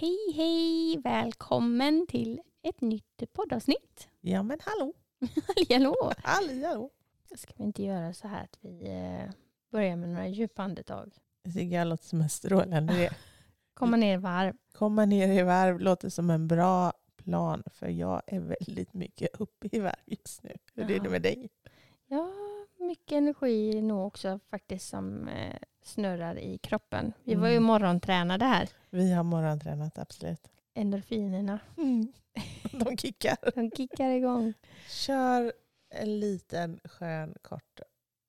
Hej hej! Välkommen till ett nytt poddavsnitt. Ja men hallå! Hallå! Hallå! Ska vi inte göra så här att vi eh, börjar med några djupa andetag? Jag tycker jag låter som en strålande idé. Komma ner i varv. Komma ner i varv låter som en bra plan för jag är väldigt mycket uppe i varv just nu. Hur är det med dig? Ja, mycket energi nog också faktiskt som eh, snurrar i kroppen. Vi var ju Mm. morgontränade här. Vi har morgontränat absolut. Endorfinerna, De kickar. de kickar igång. Kör en liten skön kort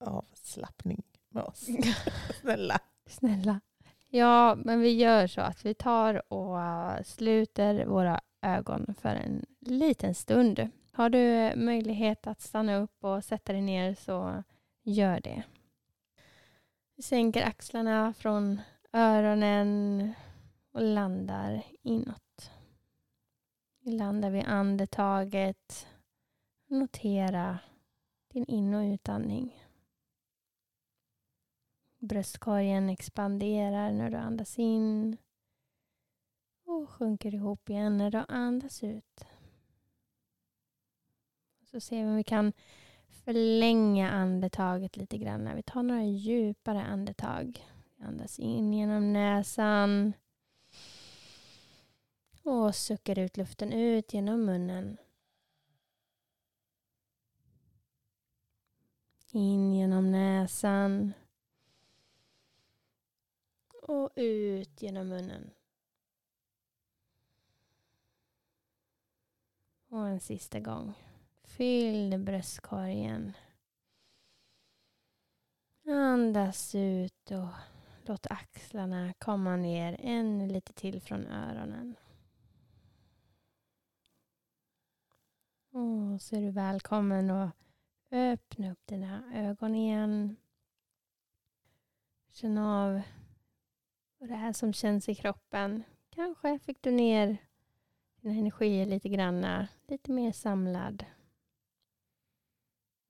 avslappning med oss. Snälla. Snälla. Ja, men vi gör så att vi tar och sluter våra ögon för en liten stund. Har du möjlighet att stanna upp och sätta dig ner så gör det. Vi sänker axlarna från öronen och landar inåt. Vi landar vid andetaget. Notera din in och utandning. Bröstkorgen expanderar när du andas in och sjunker ihop igen när du andas ut. Så ser vi om vi kan förlänga andetaget lite grann. Vi tar några djupare andetag. Andas in genom näsan och suckar ut luften ut genom munnen. In genom näsan och ut genom munnen. Och en sista gång. Fyll bröstkorgen. Andas ut och låt axlarna komma ner ännu lite till från öronen. Och så är du välkommen att öppna upp dina ögon igen. Känn av vad det är som känns i kroppen. Kanske fick du ner dina energier lite granna. Lite mer samlad.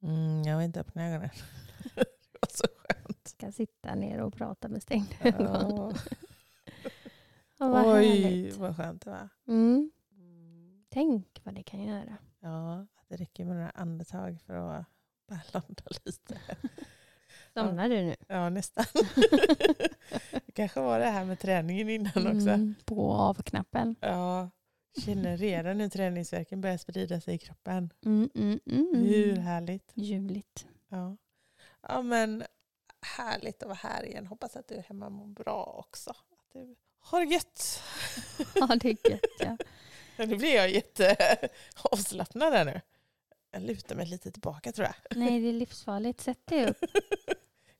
Mm, jag vill inte öppna ögonen. det var så skönt. Ska sitta ner och prata med stängda ögon. Ja. Ja, vad Oj, härligt. vad skönt det var. Mm. Tänk vad det kan göra. Ja, att det räcker med några andetag för att bara landa lite. Somnar du nu? Ja, nästan. det kanske var det här med träningen innan också. Mm, på av-knappen. Ja, känner redan hur träningsverken börjar sprida sig i kroppen. Mm, mm, mm. Hur härligt. Ljuvligt. Ja. ja, men härligt att vara här igen. Hoppas att du är hemma och mår bra också. Att du har det gött. Ja, det är gött. Ja. Nu blir jag jätte avslappnad här nu. Jag lutar mig lite tillbaka tror jag. Nej, det är livsfarligt. Sätt dig upp.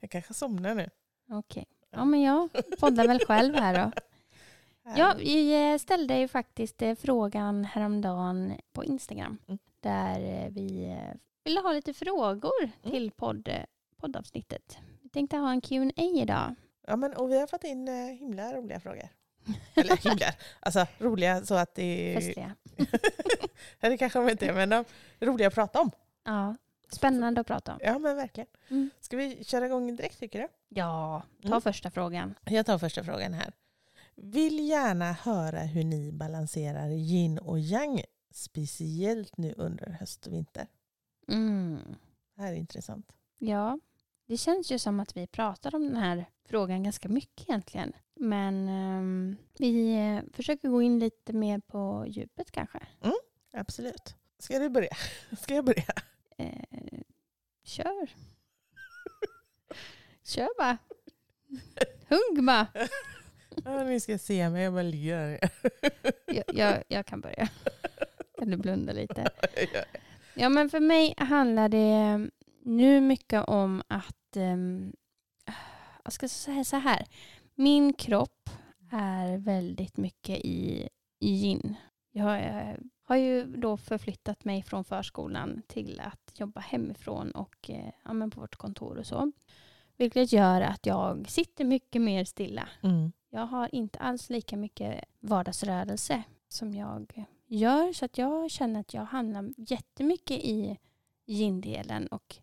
Jag kanske somnar nu. Okej. Ja, men jag poddar väl själv här då. Ja, vi eh, ställde ju faktiskt eh, frågan häromdagen på Instagram. Mm. Där eh, vi ville ha lite frågor Mm. till podd, poddavsnittet. Vi tänkte ha en Q&A idag. Ja, men, och vi har fått in himla roliga frågor. Eller himla, alltså roliga så att det är... Festliga. Det kanske de inte är, men de är roliga att prata om. Ja, spännande att prata om. Ja, men verkligen. Mm. Ska vi köra igång direkt tycker du? Ja, ta Mm. första frågan. Jag tar första frågan här. Vill gärna höra hur ni balanserar yin och yang, speciellt nu under höst och vinter. Mm. Det här är intressant. Ja, det känns ju som att vi pratar om den här frågan ganska mycket egentligen. Men ehm, vi eh, försöker gå in lite mer på djupet kanske. Absolut. Ska du börja? Ska jag börja? Eh, kör. kör bara. Hugg bara. Ja, ni ska se mig, jag bara ligger här. Jag, jag, jag kan börja. Kan du blunda lite? Ja, men för mig handlar det nu mycket om att um, jag ska säga så här, min kropp är väldigt mycket i, i yin. Jag eh, har ju då förflyttat mig från förskolan till att jobba hemifrån och eh, ja, men på vårt kontor och så. Vilket gör att jag sitter mycket mer stilla. Mm. Jag har inte alls lika mycket vardagsrörelse som jag gör. Så att jag känner att jag hamnar jättemycket i yin-delen och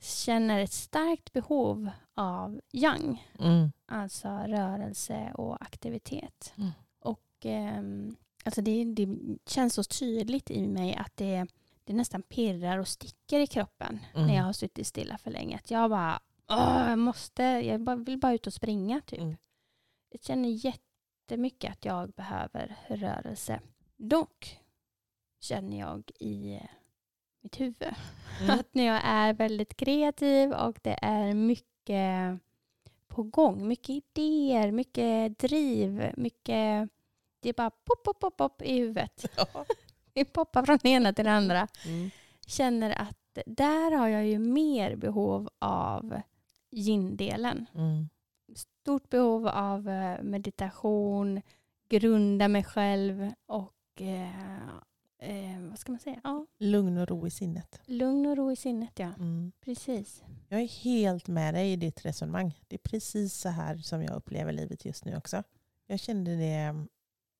känner ett starkt behov av yang. Mm. Alltså rörelse och aktivitet. Mm. Och ehm, alltså det, det känns så tydligt i mig att det, det nästan pirrar och sticker i kroppen Mm. när jag har suttit stilla för länge. Att jag bara, Åh, jag måste, jag vill bara ut och springa typ. Mm. Jag känner jättemycket att jag behöver rörelse. Dock känner jag i mitt huvud Mm. att när jag är väldigt kreativ och det är mycket på gång, mycket idéer, mycket driv, mycket... Det är bara pop, pop, pop, pop i huvudet. Ja. Det poppar från det ena till det andra. Mm. Känner att där har jag ju mer behov av yin-delen. Mm. Stort behov av eh, meditation, grunda mig själv och eh, eh, vad ska man säga? Ja, Lugn och ro i sinnet. lugn och ro i sinnet, ja. Mm. Precis. Jag är helt med dig i ditt resonemang. Det är precis så här som jag upplever livet just nu också. Jag kände det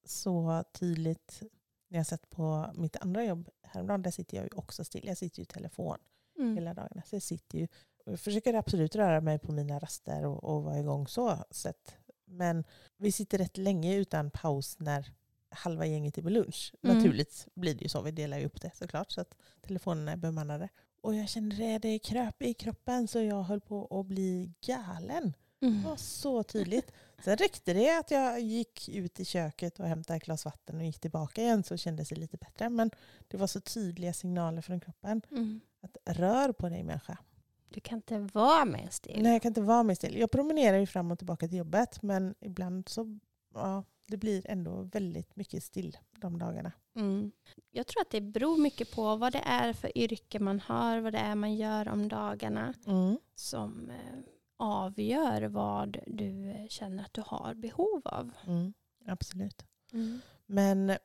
så tydligt när jag satt på mitt andra jobb häromdagen. Där sitter jag ju också still. Jag sitter ju i telefon Mm. hela dagarna. Så jag sitter ju jag försöker absolut röra mig på mina raster och, och vara igång så sett. Men vi sitter rätt länge utan paus när halva gänget är på lunch. Mm. Naturligt blir det ju så. Vi delar ju upp det såklart så att telefonerna är bemannade. Och jag kände det, det kröp i kroppen så jag höll på att bli galen. Det Mm. var så tydligt. Sen räckte det att jag gick ut i köket och hämtade ett glas vatten och gick tillbaka igen så kändes det lite bättre. Men det var så tydliga signaler från kroppen. Mm. Att rör på dig människa. Du kan inte vara med still. Nej, jag kan inte vara med still. Jag promenerar ju fram och tillbaka till jobbet men ibland så ja, det blir ändå väldigt mycket still de dagarna. Mm. Jag tror att det beror mycket på vad det är för yrke man har, vad det är man gör om dagarna som eh, avgör vad du känner att du har behov av. Mm, absolut. Mm. Men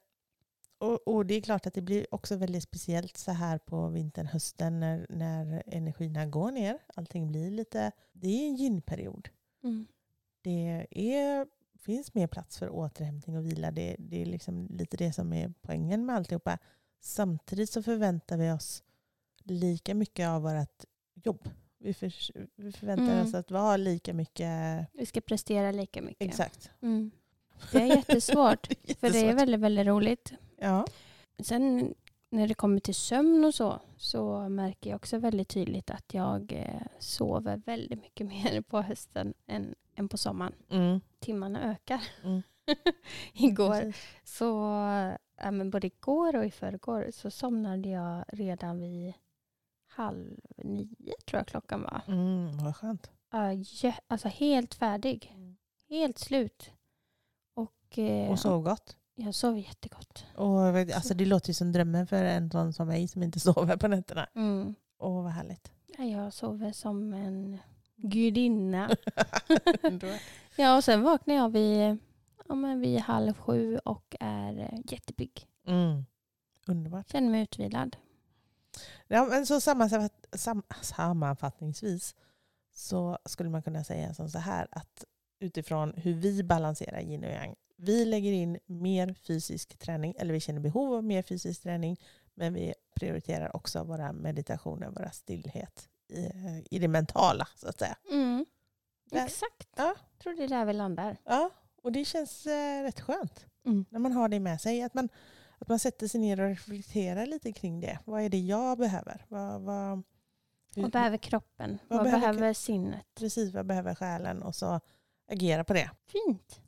och, och det är klart att det blir också väldigt speciellt så här på vintern, hösten när, när energierna går ner. Allting blir lite, det är en yin-period. Mm. Det är, finns mer plats för återhämtning och vila. Det, det är liksom lite det som är poängen med alltihopa. Samtidigt så förväntar vi oss lika mycket av vårt jobb. Vi, för, vi förväntar Mm. oss att vi har lika mycket. Vi ska prestera lika mycket. Exakt. Mm. Det är jättesvårt, för det är väldigt, väldigt roligt. Ja. Sen när det kommer till sömn och så, så märker jag också väldigt tydligt att jag eh, sover väldigt mycket mer på hösten än, än på sommaren. Mm. Timmarna ökar. Mm. Igår, Precis. så, ja, men både igår och i förrgår så somnade jag redan vid halv nio tror jag klockan var. Mm, vad skönt. Ja, alltså helt färdig. Helt slut. Och, eh, Och sov gott. Jag sov jättegott. Och, alltså, det låter ju som drömmen för en sån som mig som inte sover på nätterna. Mm. Åh, vad härligt. Ja, Jag sover som en gudinna. Ja, och sen vaknar jag vid, ja, men vid halv sju och är eh, jättepigg. mm. Underbart. Känner mig utvilad. Ja, men så sammanfatt, sam, sammanfattningsvis så skulle man kunna säga som så här att utifrån hur vi balanserar yin och yang. Vi lägger in mer fysisk träning, eller vi känner behov av mer fysisk träning, men vi prioriterar också våra meditationer, våra stillhet i, i det mentala så att säga. Mm. Exakt. Ja. tror det är där vi landar. Ja, och det känns eh, rätt skönt Mm. när man har det med sig. Att man, att man sätter sig ner och reflekterar lite kring det. Vad är det jag behöver? Vad, vad, hur- Vad behöver kroppen? Vad Vad, behöver behöver, sinnet? precis vad behöver själen och så agera på det. Fint.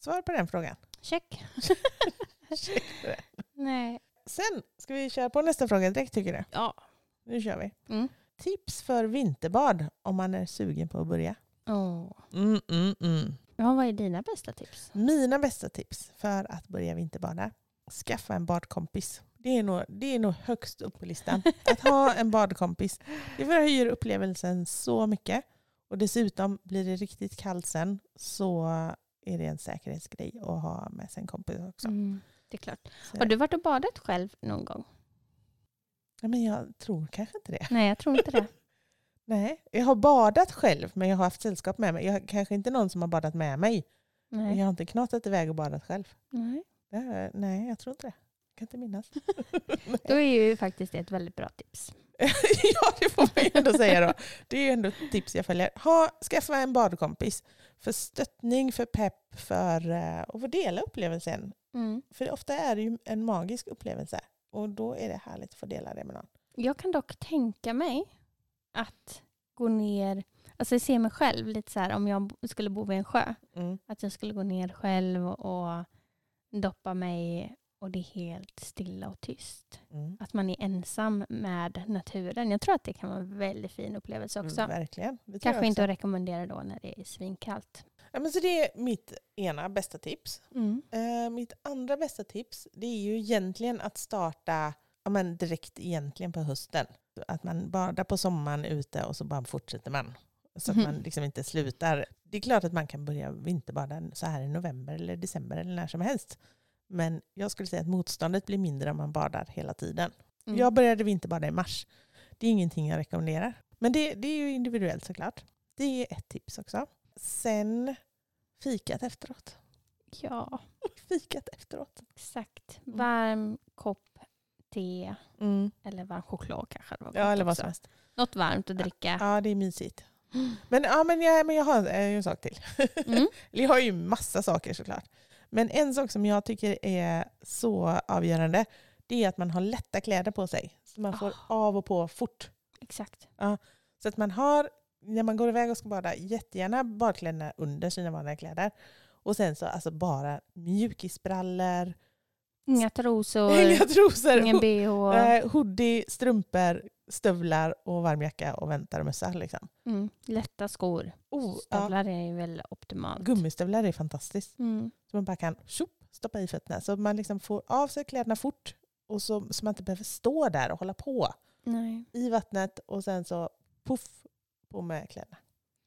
Svar på den frågan. Check. Check på det. Nej. Sen ska vi köra på nästa fråga direkt tycker du? Ja. Nu kör vi. Mm. Tips för vinterbad om man är sugen på att börja. Oh. Mm, mm, mm. Ja, vad är dina bästa tips? Mina bästa tips för att börja vinterbada. Skaffa en badkompis. Det är, nog, det är nog högst upp på listan. Att ha en badkompis. Det förhöjer upplevelsen så mycket. Och dessutom blir det riktigt kallt sen så är det en säkerhetsgrej att ha med sig en kompis också. Mm, det är klart. Så, Har du varit och badat själv någon gång? ja, men jag tror kanske inte det. Nej, jag tror inte det. Nej, jag har badat själv men jag har haft sällskap med mig. Jag har kanske inte någon som har badat med mig. Men Nej. jag har inte knatat iväg och badat själv. Nej. Det nej, jag tror inte det. Jag kan inte minnas. Då är ju faktiskt det ett väldigt bra tips. ja, det får man ändå säga då. Det är ändå ett tips jag följer. Ha, skaffa en badkompis. För stöttning, för pepp, för uh, att få dela upplevelsen. Mm. För ofta är det ju en magisk upplevelse. Och då är det härligt att få dela det med någon. Jag kan dock tänka mig att gå ner, alltså jag ser mig själv lite så här om jag skulle bo vid en sjö. Mm. Att jag skulle gå ner själv och doppa mig och det är helt stilla och tyst. Mm. Att man är ensam med naturen. Jag tror att det kan vara en väldigt fin upplevelse också. Mm, verkligen. Kanske jag inte också. att rekommendera då när det är svinkallt. Ja, men så det är mitt ena bästa tips. Mm. Eh, mitt andra bästa tips det är ju egentligen att starta ja, men direkt egentligen på hösten. Att man badar på sommaren ute och så bara fortsätter man. Så att man liksom inte slutar. Det är klart att man kan börja vinterbada så här i november eller december eller när som helst. Men jag skulle säga att motståndet blir mindre om man badar hela tiden. Mm. Jag började vinterbada i mars. Det är ingenting jag rekommenderar. Men det, det är ju individuellt såklart. Det är ett tips också. Sen fikat efteråt. Ja, Fikat efteråt. exakt. Mm. Varm kopp te eller varm choklad kanske. det var Ja, eller vad som helst. Något varmt att dricka. Ja, det är mysigt. Men, ja, men, jag, men jag har eh, en sak till. Mm. Jag har ju massa saker såklart. Men en sak som jag tycker är så avgörande det är att man har lätta kläder på sig. Så man får Ah. av och på fort. Exakt. Så att man har, när man går iväg och ska bada, jättegärna badkläderna under sina vanliga kläder. Och sen så alltså bara mjukisbrallor, Inga trosor, inga trosor, ingen bh. eh, hoodie, strumpor, stövlar och varmjacka och väntarmössa. Liksom. Mm. Lätta skor. Oh, ja. Stövlar är väl optimalt. Gummistövlar är fantastiskt. Mm. Så man bara kan tjopp, stoppa i fötterna. Så man liksom får av sig kläderna fort. Och så, så man inte behöver stå där och hålla på Nej. i vattnet. Och sen så puff, på med kläderna.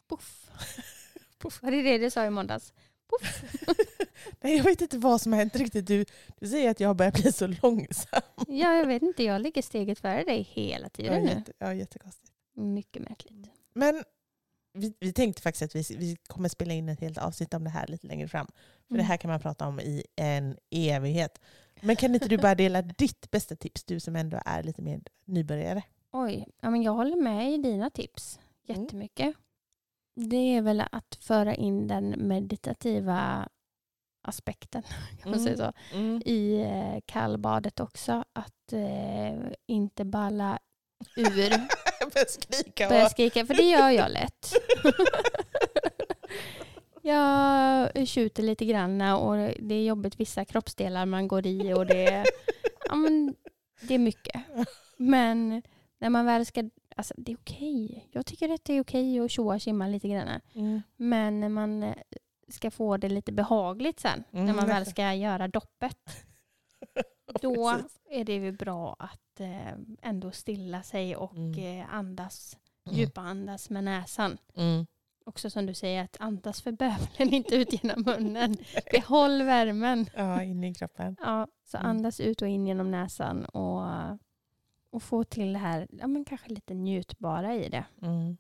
Puff. Puff. Var det det du sa i måndags? Nej, jag vet inte vad som har hänt riktigt. Du, du säger att jag börjar bli så långsam. Ja, jag vet inte. Jag ligger steget före dig hela Ja, tiden nu. jätte, ja, jättekonstigt. Mycket märkligt. Men vi, vi tänkte faktiskt att vi, vi kommer spela in ett helt avsnitt om det här lite längre fram. För det här kan man prata om i en evighet. Men kan inte du bara dela ditt bästa tips, du som ändå är lite mer nybörjare? Oj, ja, men jag håller med i dina tips Mm. Det är väl att föra in den meditativa aspekten kan man Mm. säga så, i eh, kallbadet också. Att eh, inte balla ur, Börja skrika börja skrika, för det gör jag lätt. jag tjuter lite grann och det är jobbigt vissa kroppsdelar man går i och det, ja, men, det är mycket. Men när man väl ska, alltså det är okej. Jag tycker att det är okej att tjoa och tjimma lite grann. Mm. Men när man eh, ska få det lite behagligt sen, Mm, när man väl ska göra doppet, då är det ju bra att eh, ändå stilla sig och Mm. eh, andas, Mm. djupandas med näsan. Mm. Också som du säger, att andas för bövelen, inte ut genom munnen. Behåll värmen. Ja, inne i kroppen. Ja, så Mm. andas ut och in genom näsan och, och få till det här, ja men kanske lite njutbara i det. Mm.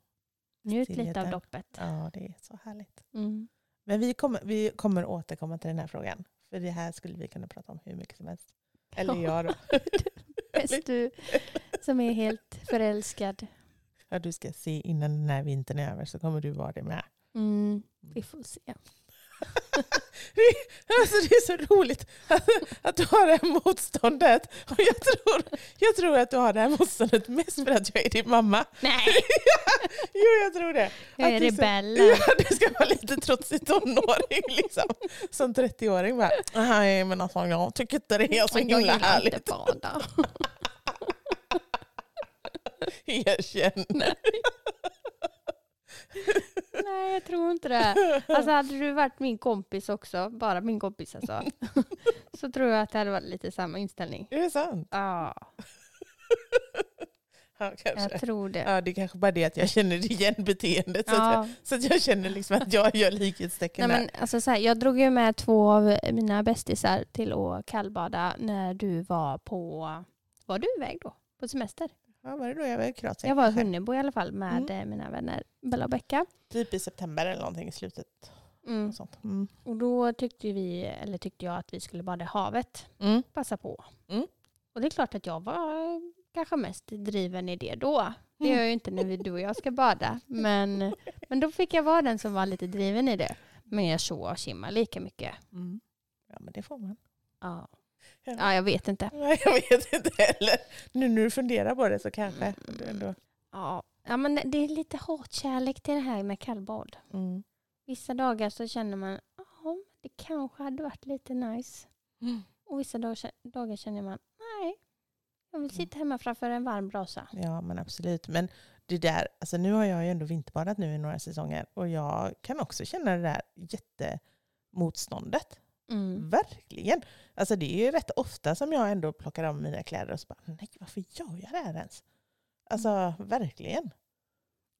Njut lite av Stillheten. doppet. Ja, det är så härligt. Mm. Men vi kommer, vi kommer återkomma till den här frågan. För det här skulle vi kunna prata om hur mycket som helst. Eller Ja. jag då. Bäst du som är helt förälskad. Ja, du ska se innan den här vintern är över så kommer du vara det med. Mm. Vi får se. Alltså det är så roligt att, att du har det här motståndet. Och jag, tror, jag tror att du har det här motståndet mest för att jag är din mamma. Nej, Jo, jag tror det. jag är rebellen. Ja, du ska vara lite trotsig tonåring liksom. Som 30-åring bara. Nej men alltså jag tycker inte det är så Men jag himla gillar härligt. inte bada. Erkänn. Nej, jag tror inte det. Alltså hade du varit min kompis också, bara min kompis alltså, så tror jag att det hade varit lite samma inställning. Är det sant? Ja, Ja, jag tror det. Ja, det är kanske bara det att jag känner igen beteendet. Så, att, Ja. jag, så att jag känner liksom att jag gör likhetstecken Nej, där. men, alltså, så här, jag drog ju med två av mina bästisar till att kallbada när du var på... Var du iväg då? På semester? Ja, var det då jag var i Kroatien? Jag var i? Hunnebo i alla fall med Mm. eh, mina vänner Bella och Becka. Typ i september eller någonting i slutet. Mm. Och sånt. Mm. Och då tyckte vi, eller tyckte jag att vi skulle bada i havet. Mm. Passa på. Mm. Och det är klart att jag var kanske mest driven i det då. Det gör jag ju inte när vi, du och jag ska bada. Men, men då fick jag vara den som var lite driven i det. Men jag såg och simmade lika mycket. Mm. Ja, men det får man. Ja. Ja. ja, jag vet inte. Nej, jag vet inte heller. Nu när du funderar på det så kanske. ändå... Ja, ja men det är lite hatkärlek till det här med kallbad. Mm. Vissa dagar så känner man ja, det kanske hade varit lite nice. Och vissa dagar, dagar känner man nej, jag vill sitta hemma framför en varm brasa. Ja, men absolut. Men det där, alltså nu har jag ju ändå vinterbadat nu i några säsonger och jag kan också känna det där jättemotståndet. Mm. Verkligen. Alltså det är ju rätt ofta som jag ändå plockar av mina kläder och så bara, nej varför gör jag det här ens? Alltså verkligen.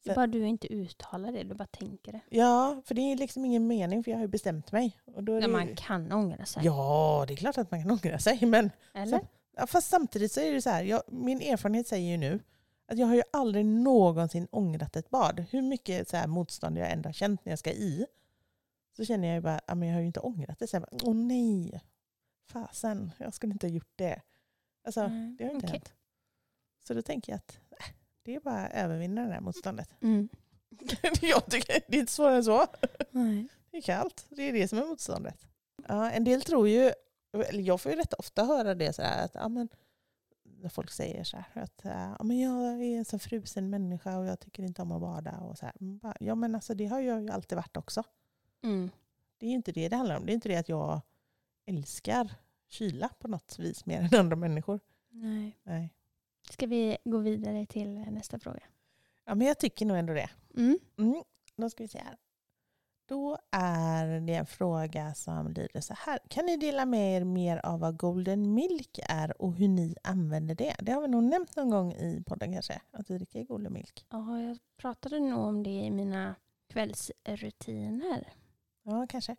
Det är bara du inte uttalar det, du bara tänker det. Ja, för det är liksom ingen mening för jag har ju bestämt mig. Och då är Ja, det... man kan ångra sig. Ja, det är klart att man kan ångra sig. Men Eller? Ja, fast samtidigt så är det så här, jag, min erfarenhet säger ju nu att jag har ju aldrig någonsin ångrat ett bad. Hur mycket så här motstånd jag ändå har känt när jag ska i, så känner jag ju bara, ja, men jag har ju inte ångrat det. Så jag bara, Åh nej, fasen, jag skulle inte ha gjort det. Alltså, Nej, det har inte okej. hänt. Så då tänker jag att äh, det är bara att övervinna det här motståndet. Mm. jag tycker, det är inte svårare än så. Nej. Det är kallt. Det är det som är motståndet. Ja, en del tror ju, eller jag får ju rätt ofta höra det så här, att ja, men, när folk säger så här, att äh, ja, men jag är en så frusen människa och jag tycker inte om att bada. Och så här. Bara, Ja men alltså det har jag ju alltid varit också. Mm. Det är ju inte det det handlar om. Det är inte det att jag älskar kyla på något vis mer än andra människor. Nej. Nej. Ska vi gå vidare till nästa fråga? Ja men jag tycker nog ändå det. Mm. Mm, då ska vi se här. Då är det en fråga som lyder så här. Kan ni dela med er mer av vad Golden Milk är och hur ni använder det? Det har vi nog nämnt någon gång i podden kanske, att vi dricker Golden Milk. Ja, jag pratade nog om det i mina kvällsrutiner. Ja, kanske.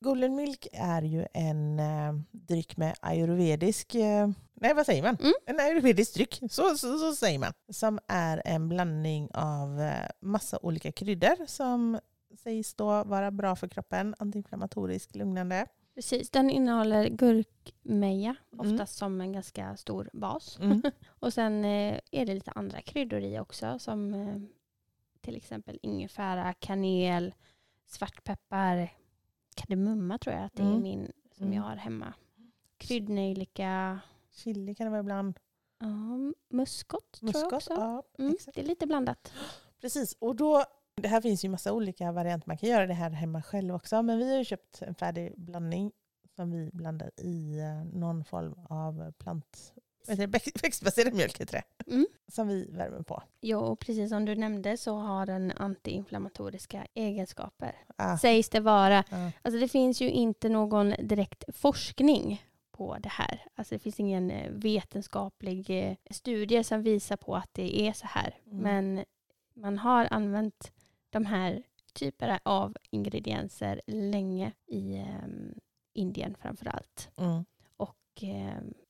Golden Milk är ju en eh, dryck med ayurvedisk... Eh, nej, vad säger man? Mm. En ayurvedisk dryck, så, så, så säger man. Som är en blandning av eh, massa olika kryddor som sägs då vara bra för kroppen, antiinflammatorisk, lugnande. Precis, den innehåller gurkmeja, Mm. oftast som en ganska stor bas. Mm. Och sen eh, är det lite andra kryddor i också som eh, till exempel ingefära, kanel, svartpeppar, kardemumma tror jag att det är Mm. min som Mm. jag har hemma. Kryddnejlika, Chili kan det vara ibland. ja, muskot, tror jag också. ja, Mm, det är lite blandat. Precis, och då, det här finns ju massa olika varianter. Man kan göra det här hemma själv också. Men vi har ju köpt en färdig blandning som vi blandar i eh, någon form av plant, växtbaserad mjölk heter det. Mm. Som vi värmer på. Ja, och precis som du nämnde så har den antiinflammatoriska egenskaper. Ah, Sägs det vara. ah, Alltså det finns ju inte någon direkt forskning på det här. Alltså det finns ingen eh, vetenskaplig eh, studie som visar på att det är så här. Mm. Men man har använt de här typerna av ingredienser länge i eh, Indien framför allt. mm,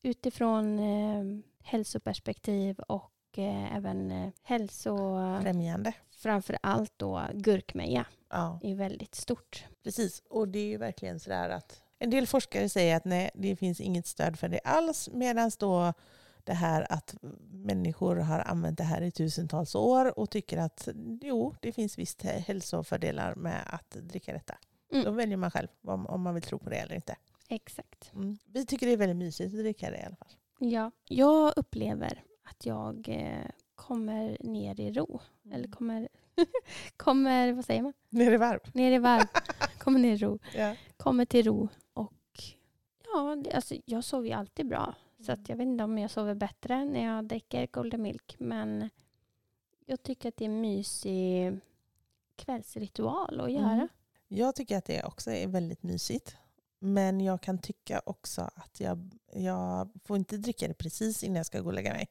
utifrån eh, hälsoperspektiv och eh, även eh, hälso... främjande. Framför allt då gurkmeja Ja, är väldigt stort. precis. Och det är ju verkligen sådär att en del forskare säger att nej, det finns inget stöd för det alls. Medan då det här att människor har använt det här i tusentals år och tycker att jo, det finns visst hälsofördelar med att dricka detta. Mm. Då väljer man själv om, om man vill tro på det eller inte. Exakt. Mm. Vi tycker det är väldigt mysigt att dricka det i alla fall. Ja, jag upplever att jag eh, kommer ner i ro. Mm. Eller kommer, kommer, vad säger man? Ner i varv. Ner i varv. kommer ner i ro. Ja. Kommer till ro. Och ja, det, alltså, jag sover ju alltid bra. Så Mm. jag vet inte om jag sover bättre när jag dricker Golden Milk. Men jag tycker att det är mysig kvällsritual att göra. Mm. Jag tycker att det också är väldigt mysigt. Men jag kan tycka också att jag, jag får inte dricka det precis innan jag ska gå och lägga mig.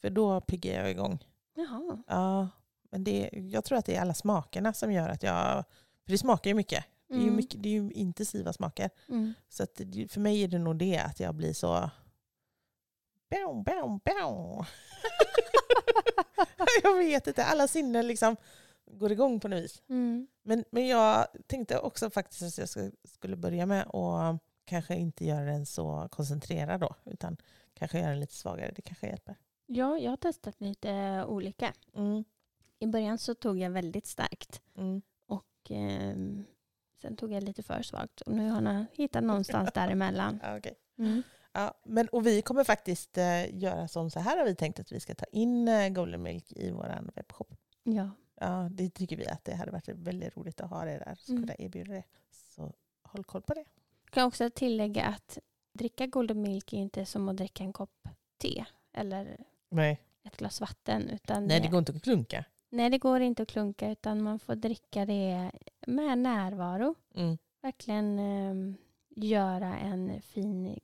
För då piggar jag igång. Jaha. Ja, men det, jag tror att det är alla smakerna som gör att jag... För det smakar ju mycket. Det är ju, Mm. mycket, det är ju intensiva smaker. Mm. Så att för mig är det nog det att jag blir så... Bow, bow, bow. jag vet inte, alla sinnen liksom går igång på något vis. Mm. Men, men jag tänkte också faktiskt att jag skulle börja med att kanske inte göra den så koncentrerad då, utan kanske göra den lite svagare. Det kanske hjälper. Ja, jag har testat lite eh, olika. Mm, I början så tog jag väldigt starkt mm. och ehm, sen tog jag lite för svagt. Och nu har jag hittat någonstans däremellan. Ja, okej. Mm. Ja, men, och vi kommer faktiskt eh, göra som så här har vi tänkt att vi ska ta in eh, Golden Milk i vår webbshop. Ja. Ja, det tycker vi att det hade varit väldigt roligt att ha det där och Mm. kunna erbjuda det. Så håll koll på det. Jag kan också tillägga att dricka Golden Milk är inte som att dricka en kopp te eller Nej, ett glas vatten. Utan Nej det går inte att klunka. nej, det går inte att klunka utan man får dricka det med närvaro. Mm. Verkligen ehm, göra en fin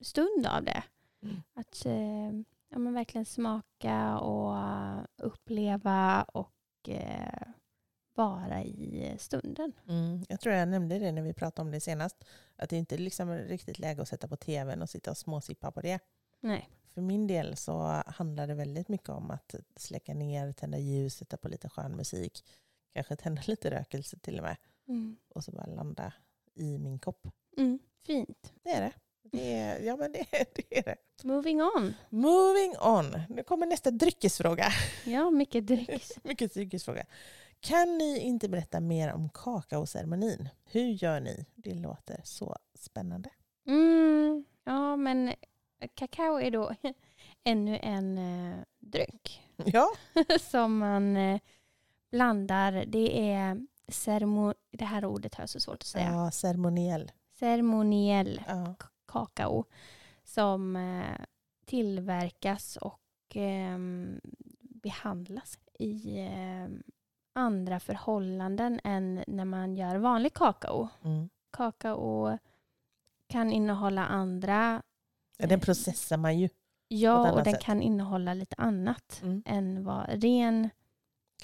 stund av det. Mm. Att eh, ja, men verkligen smaka och eh, uppleva och eh, vara i stunden. Mm. Jag tror jag nämnde det när vi pratade om det senast. Att det inte är liksom riktigt läge att sätta på tvn och sitta och småsippa på det. Nej. För min del så handlar det väldigt mycket om att släcka ner, tända ljus, sätta på lite skön musik. Kanske tända lite rökelse till och med. Mm. Och så bara landa i min kopp. Mm. Fint. Det är det. Det är, ja men det, det är det. Moving on. Moving on. Nu kommer nästa dryckesfråga. Ja, mycket dricks. Mycket dryckesfråga. Kan ni inte berätta mer om kakaoceremonin? Hur gör ni? Det låter så spännande. Mm. Ja, men kakao är då ännu en eh, dryck Ja. som man eh, blandar. Det är ceremo- det här ordet har jag så svårt att säga. Ja, ceremoniell. Ceremoniell Ja. Kakao som eh, tillverkas och ehm, behandlas i eh, andra förhållanden än när man gör vanlig kakao. Mm. Kakao kan innehålla andra, Ja, Den processar man ju. Ja och den sätt. kan innehålla lite annat Mm. än vad ren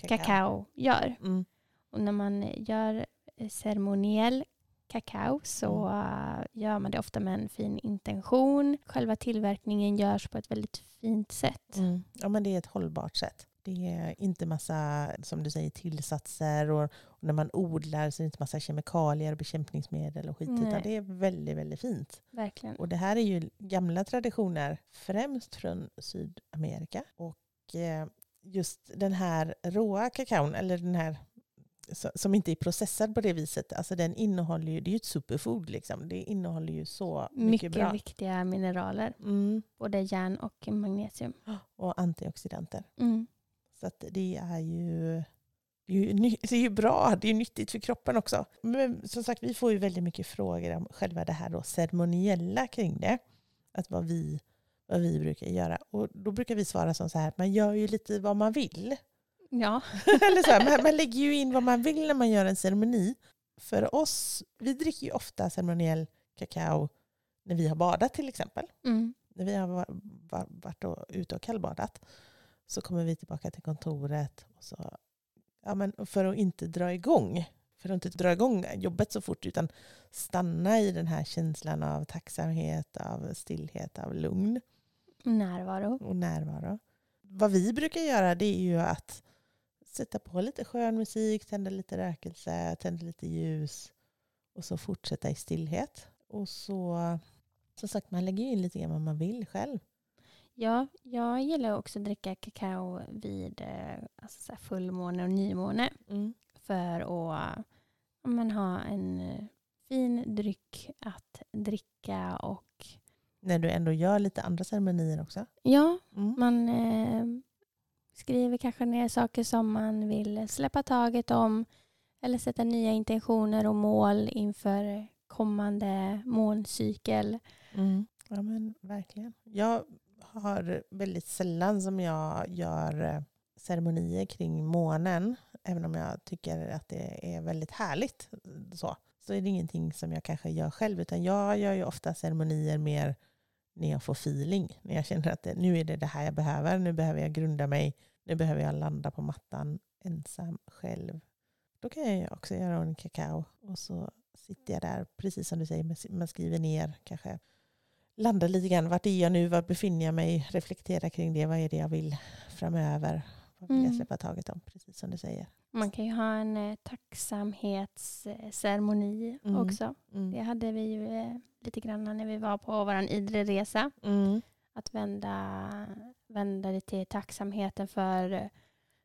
kakao gör. Mm. Och när man gör eh, ceremoniell kakao så Mm. eh, gör man det ofta med en fin intention. Själva tillverkningen görs på ett väldigt fint sätt. Mm. Ja, men det är ett hållbart sätt. Det är inte massa, som du säger, tillsatser och, och när man odlar så är det inte massa kemikalier och bekämpningsmedel och skit. Utan det är väldigt, väldigt fint. Verkligen. Och det här är ju gamla traditioner, främst från Sydamerika. Och eh, just den här råa kakaon, eller den här som inte är processad på det viset, alltså den innehåller ju, det är ju ett superfood liksom. Det innehåller ju så mycket, Mycket bra. viktiga mineraler. Mm. Både järn och magnesium. Och antioxidanter. Mm. Så det är ju, det är ju, det är ju bra, det är nyttigt för kroppen också. Men som sagt, vi får ju väldigt mycket frågor om själva det här då, ceremoniella kring det. Att vad vi, vad vi brukar göra. Och då brukar vi svara som så här, man gör ju lite vad man vill. Ja. Eller så här, man, man lägger ju in vad man vill när man gör en ceremoni. För oss, vi dricker ju ofta ceremoniell kakao när vi har badat till exempel. Mm. När vi har va- va- varit och, ute och kallbadat så kommer vi tillbaka till kontoret och så, ja, men för att inte dra igång för att inte dra igång jobbet så fort utan stanna i den här känslan av tacksamhet, av stillhet, av lugn Närvaro. och närvaro. Vad vi brukar göra det är ju att sätta på lite skön musik, tända lite rökelse, tända lite ljus och så fortsätta i stillhet. Och så, som sagt, man lägger ju in lite grann vad man vill själv. Ja, jag gillar också att dricka kakao vid eh, alltså fullmåne och nymåne. för att men, ha en eh, fin dryck att dricka och När du ändå gör lite andra ceremonier också. ja, Mm. man eh, skriver kanske ner saker som man vill släppa taget om eller sätta nya intentioner och mål inför kommande måncykel. Mm. Ja men verkligen. Jag har väldigt sällan som jag gör eh, ceremonier kring månen. även om jag tycker att det är väldigt härligt, så, så är det ingenting som jag kanske gör själv. Utan jag gör ju ofta ceremonier mer när jag får feeling. När jag känner att det, nu är det det här jag behöver. Nu behöver jag grunda mig. Nu behöver jag landa på mattan ensam själv. Då kan jag också göra en kakao. Och så sitter jag där, precis som du säger, man skriver ner kanske landa lite grann. Vart är jag nu? Var befinner jag mig? Reflektera kring det. Vad är det jag vill framöver? Vad vill jag Mm. släppa taget om? Precis som du säger. Man kan ju ha en eh, tacksamhetsceremoni Mm. också. Mm. Det hade vi ju eh, lite grann när vi var på vår Idre-resa. Mm. Att vända, vända det till tacksamheten för eh,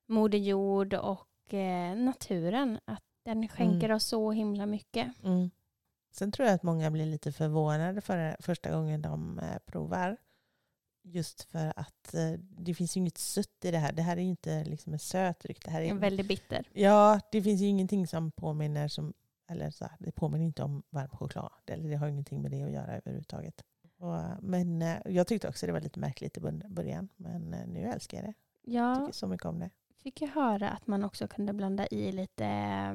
Moder Jord och eh, naturen. Att den skänker oss så himla mycket. Mm. Sen tror jag att många blir lite förvånade för första gången de eh, provar. Just för att eh, det finns ju inget sött i det här. Det här är ju inte liksom en söt dryck. Det här är är väldigt bitter. Ja, det finns ju ingenting som påminner som, eller så här, det påminner inte om varm choklad. Eller det har ingenting med det att göra överhuvudtaget. Och, men eh, jag tyckte också det var lite märkligt i början-. Men eh, nu älskar jag det. Jag Jag tycker så mycket om det. fick ju höra att man också kunde blanda i lite, eh,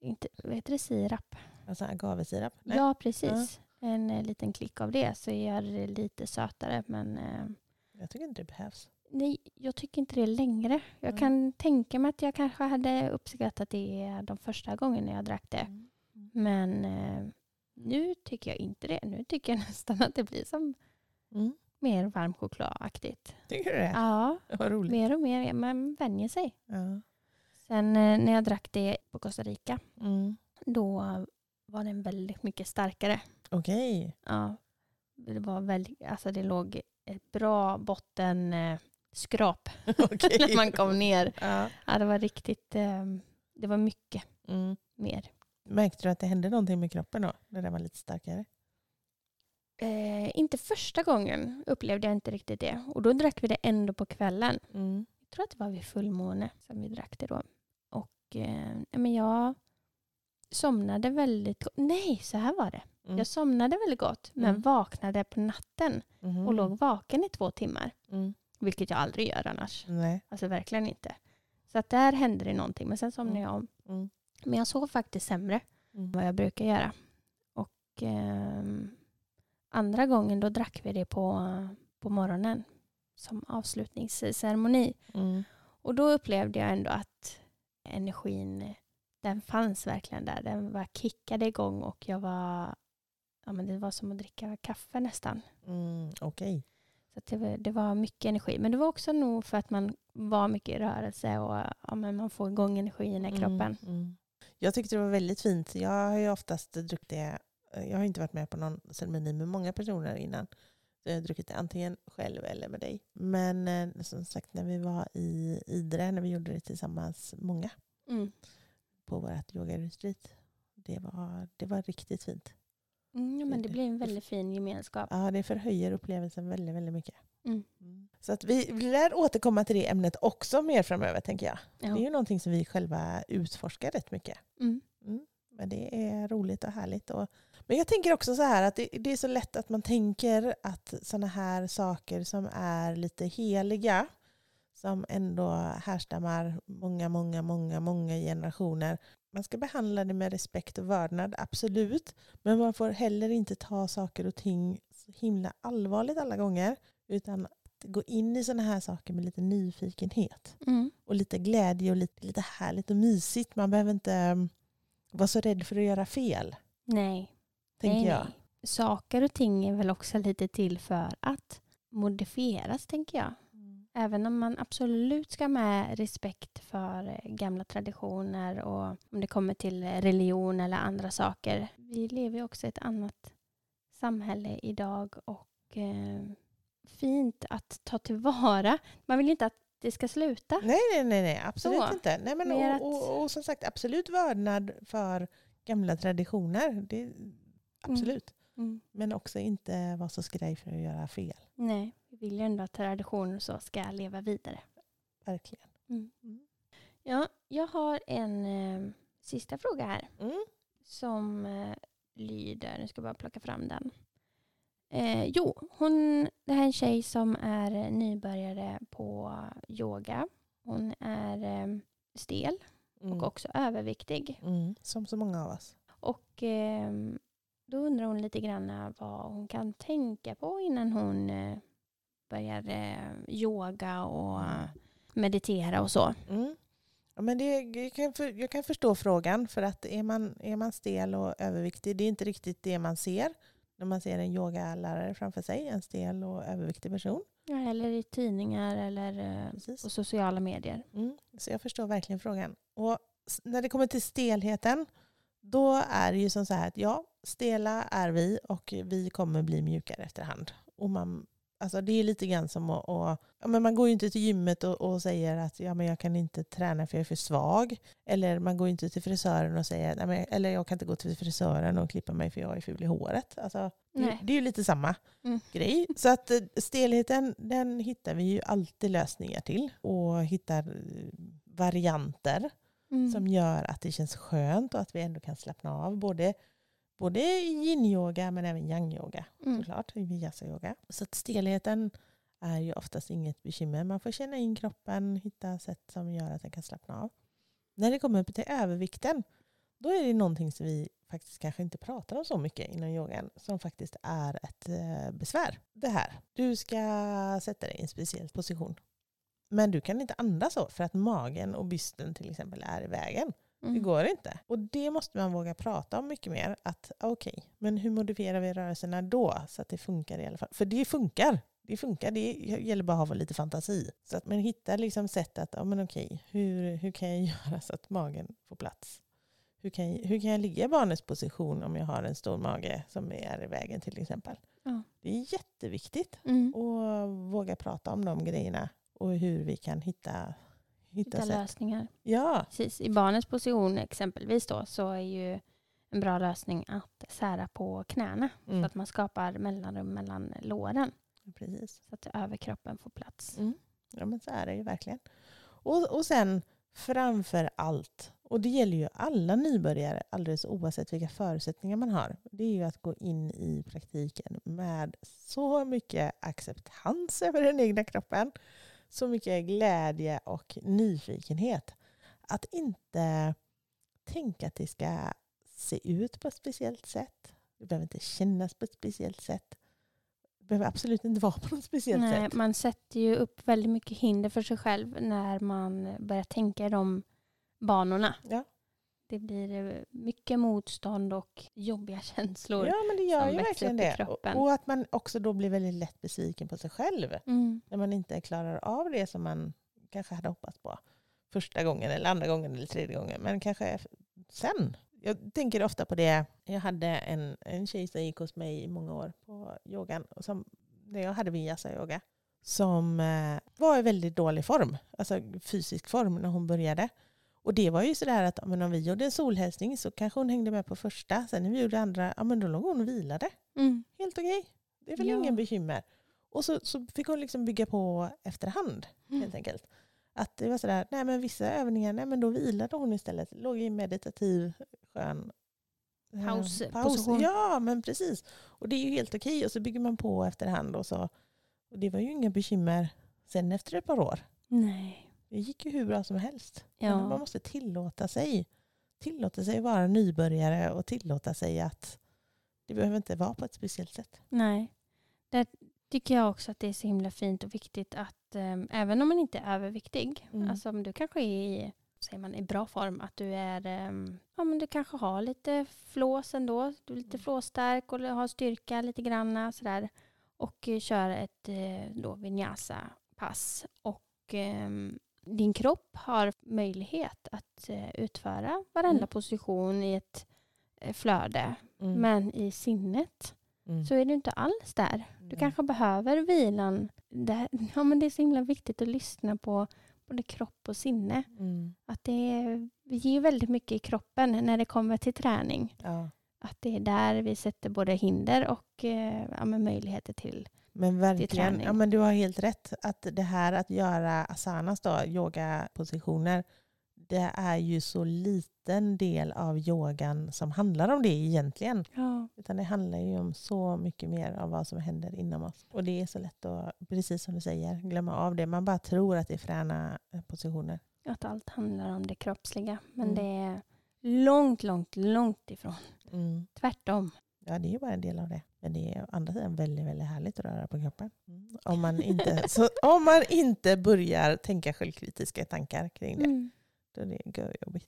inte, vad heter det, sirap? Alltså agavesirap? Nej. Ja, precis. En eh, liten klick av det så gör det lite sötare. Men Jag tycker inte det behövs. nej, jag tycker inte det längre. Jag Mm. kan tänka mig att jag kanske hade uppskattat det de första gångerna jag drack det. Mm. Men eh, nu tycker jag inte det. Nu tycker jag nästan att det blir som Mm. mer varm chokladaktigt. Tycker du det? Ja, Vad roligt. mer och mer. Man vänjer sig. Ja. Sen eh, när jag drack det på Costa Rica, Mm. då var den väldigt mycket starkare. Okej. Ja, det var väldigt, alltså det låg ett bra botten eh, Okej. när man kom ner. Ja. Ja, det var riktigt, eh, det var mycket Mm. mer. Märkte du att det hände någonting med kroppen då? När den var lite starkare? Eh, inte första gången upplevde jag inte riktigt det. Och då drack vi det ändå på kvällen. Mm. Jag tror att det var vid fullmåne som vi drack det då. Och eh, men jag somnade väldigt gott. Nej, så här var det. Mm. Jag somnade väldigt gott men Mm. vaknade på natten Mhm. och låg vaken i två timmar. Mm. Vilket jag aldrig gör annars. Nej. Alltså verkligen inte. Så att där hände det någonting. Men sen somnade Mm. jag om. Mm. Men jag sov faktiskt sämre Mm. än vad jag brukar göra. Och ehm, andra gången då drack vi det på, på morgonen som avslutningsceremoni. Mm. Och då upplevde jag ändå att energin, den fanns verkligen där. Den var kickade igång och jag var, ja men det var som att dricka kaffe nästan. Mm. Okej. Så det, var, det var mycket energi. Men det var också nog för att man var mycket i rörelse och ja, men man får igång energin i kroppen. Mm. Mm. Jag tyckte det var väldigt fint. Jag har ju oftast druckit det. Jag har inte varit med på någon ceremoni med många personer innan. Så jag har druckit det antingen själv eller med dig. Men eh, som sagt när vi var i Idre, när vi gjorde det tillsammans många Mm. på vårt yoga-retreat. Det var, det var riktigt fint. Mm, ja, men det blir en väldigt fin gemenskap. Ja, det förhöjer upplevelsen väldigt, väldigt mycket. Mm. Så att vi, vi lär återkomma till det ämnet också mer framöver tänker jag. Ja. Det är ju någonting som vi själva utforskar rätt mycket. Mm. Men det är roligt och härligt. Och, men jag tänker också så här att det, det är så lätt att man tänker att sådana här saker som är lite heliga, som ändå härstammar många, många, många, många generationer. Man ska behandla det med respekt och vördnad, absolut. Men man får heller inte ta saker och ting så himla allvarligt alla gånger. Utan gå in i sådana här saker med lite nyfikenhet Mm. och lite glädje och lite, lite härligt och mysigt. Man behöver inte um, vara så rädd för att göra fel, Nej. tänker nej, jag. nej. Saker och ting är väl också lite till för att modifieras, tänker jag. Även om man absolut ska ha med respekt för eh, gamla traditioner och om det kommer till eh, religion eller andra saker. Vi lever ju också i ett annat samhälle idag och eh, fint att ta tillvara. Man vill ju inte att det ska sluta. Nej, nej, nej, nej absolut Så. inte. Nej, men, och, att- och, och som sagt, absolut vördnad för gamla traditioner. Det, absolut. Mm. Men också inte vara så skraj för att göra fel. Nej, vi vill ju ändå att traditioner och så ska leva vidare. Verkligen. Mm. Mm. Ja, jag har en eh, sista fråga här. Mm. som eh, lyder, nu ska jag bara plocka fram den. Eh, jo, hon, det här är en tjej som är nybörjare på yoga. Hon är eh, stel Mm. och också överviktig. Mm. Som så många av oss. Och eh, då undrar hon lite grann vad hon kan tänka på innan hon eh, börjar eh, yoga och meditera och så. Mm. Ja, men det, jag, kan, för, jag kan förstå frågan, för att är man, är man stel och överviktig, det är inte riktigt det man ser när man ser en yogalärare framför sig, en stel och överviktig person. Ja, eller i tidningar eller eh, Precis. på sociala medier. Mm. Så jag förstår verkligen frågan. Och när det kommer till stelheten, då är det ju som så här att ja, stela är vi och vi kommer bli mjukare efterhand. Och man, alltså det är lite grann som att, att ja, men man går ju inte till gymmet och, och säger att ja, men jag kan inte träna för jag är för svag. Eller man går inte till frisören och säger Nej, men, eller jag kan inte gå till frisören och klippa mig för jag är ful i håret. Alltså, det, det är ju lite samma Mm. grej. Så att eh, stelheten den hittar vi ju alltid lösningar till och hittar eh, varianter Mm. som gör att det känns skönt och att vi ändå kan slappna av. Både, både yin-yoga men även yang-yoga Mm. såklart, i vinyasa-yoga. Så att stelheten är ju oftast inget bekymmer. Man får känna in kroppen, hitta sätt som gör att den kan slappna av. När det kommer till övervikten, då är det någonting som vi faktiskt kanske inte pratar om så mycket inom yogan, som faktiskt är ett eh, besvär. Det här, du ska sätta dig i en speciell position. Men du kan inte andas så för att magen och bysten till exempel är i vägen. Det Mm. går inte. Och det måste man våga prata om mycket mer. Att okej, men hur modifierar vi rörelserna då så att det funkar i alla fall? För det funkar. Det funkar. Det gäller bara att ha lite fantasi. Så att man hittar liksom sätt att, ja men okej, hur, hur kan jag göra så att magen får plats? Hur kan, jag, hur kan jag ligga i barnets position om jag har en stor mage som är i vägen till exempel? Ja. Det är jätteviktigt Mm. att våga prata om de grejerna och hur vi kan hitta, hitta, Hitta lösningar. Ja, Precis. I barnets position exempelvis då så är ju en bra lösning att sära på knäna så mm. att man skapar mellanrum mellan låren precis. så att överkroppen får plats. Mm. Ja men så är det ju verkligen. Och, och sen framför allt, och det gäller ju alla nybörjare alldeles oavsett vilka förutsättningar man har, det är ju att gå in i praktiken med så mycket acceptans över den egna kroppen, så mycket glädje och nyfikenhet. Att inte tänka att det ska se ut på ett speciellt sätt. Det behöver inte kännas på ett speciellt sätt. Det behöver absolut inte vara på något speciellt Nej, sätt. man sätter ju upp väldigt mycket hinder för sig själv när man börjar tänka i de banorna. Ja. Det blir eh, mycket motstånd och jobbiga känslor. Ja, men det gör ju verkligen det. Och, och att man också då blir väldigt lätt besviken på sig själv. Mm. När man inte klarar av det som man kanske hade hoppats på. Första gången, eller andra gången, eller tredje gången. Men kanske sen. Jag tänker ofta på det. Jag hade en, en tjej som gick hos mig i många år på yogan. Och som, när jag hade vinyasa-yoga. Som eh, var i väldigt dålig form. Alltså fysisk form när hon började. Och det var ju sådär att men om vi gjorde en solhälsning så kanske hon hängde med på första. Sen när vi gjorde andra, ja men då låg hon och vilade. Mm. Helt okej. Det är väl Ja. ingen bekymmer. Och så, så fick hon liksom bygga på efterhand Mm. helt enkelt. Att det var sådär, nej men vissa övningar, nej men då vilade hon istället. Låg i meditativ, skön eh, Paus- paus. position. Ja men precis. Och det är ju helt okej. Och så bygger man på efterhand. Och, så. och det var ju inga bekymmer sen efter ett par år. Nej. Det gick ju hur bra som helst. Ja. Man måste tillåta sig. Tillåta sig vara nybörjare och tillåta sig att det behöver inte vara på ett speciellt sätt. Nej. Där tycker jag också att det är så himla fint och viktigt att eh, även om man inte är överviktig, Mm. alltså om du kanske är i, säger man, i bra form, att du är, eh, ja men du kanske har lite flås ändå, du är lite Mm. flåsstark och har styrka lite grann sådär och kör ett eh, då vinyasa-pass och eh, din kropp har möjlighet att eh, utföra varenda Mm. position i ett eh, flöde, Mm. men i sinnet Mm. så är du inte alls där. Du kanske behöver vilan. Det, ja, men det är så himla viktigt att lyssna på både kropp och sinne. Mm. Att det är, vi ger väldigt mycket i kroppen när det kommer till träning. Ja. Att det är där vi sätter både hinder och eh, ja, möjligheter till. Men verkligen, ja, men du har helt rätt. Att det här att göra asanas, då, yogapositioner, det är ju så liten del av yogan som handlar om det egentligen. Ja. Utan det handlar ju om så mycket mer av vad som händer inom oss. Och det är så lätt att, precis som du säger, glömma av det. Man bara tror att det är fräna positioner. att allt handlar om det kroppsliga. Men Mm. det är långt, långt, långt ifrån. Mm. Tvärtom. Ja, det är ju bara en del av det. Men det är å andra sidan väldigt, väldigt härligt att röra på kroppen. Mm. Om, man inte, så, om man inte börjar tänka självkritiska tankar kring det, Mm. då är det görjobbigt.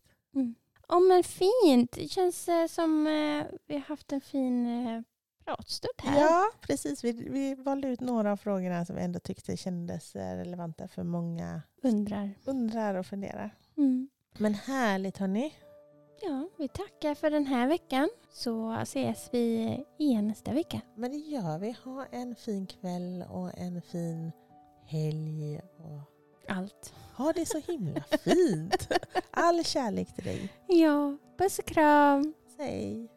Ja, men fint. Det känns eh, som eh, vi har haft en fin eh, pratstund här. Ja, precis. Vi, vi valde ut några av frågorna som vi ändå tyckte kändes eh, relevanta för många Undrar. undrar och funderar. Mm. Men härligt hörni. Ja, vi tackar för den här veckan. Så ses vi igen nästa vecka. Men det gör vi. Ha en fin kväll och en fin helg. Och Allt. ha det så himla fint. All kärlek till dig. Ja, puss och kram. Säg.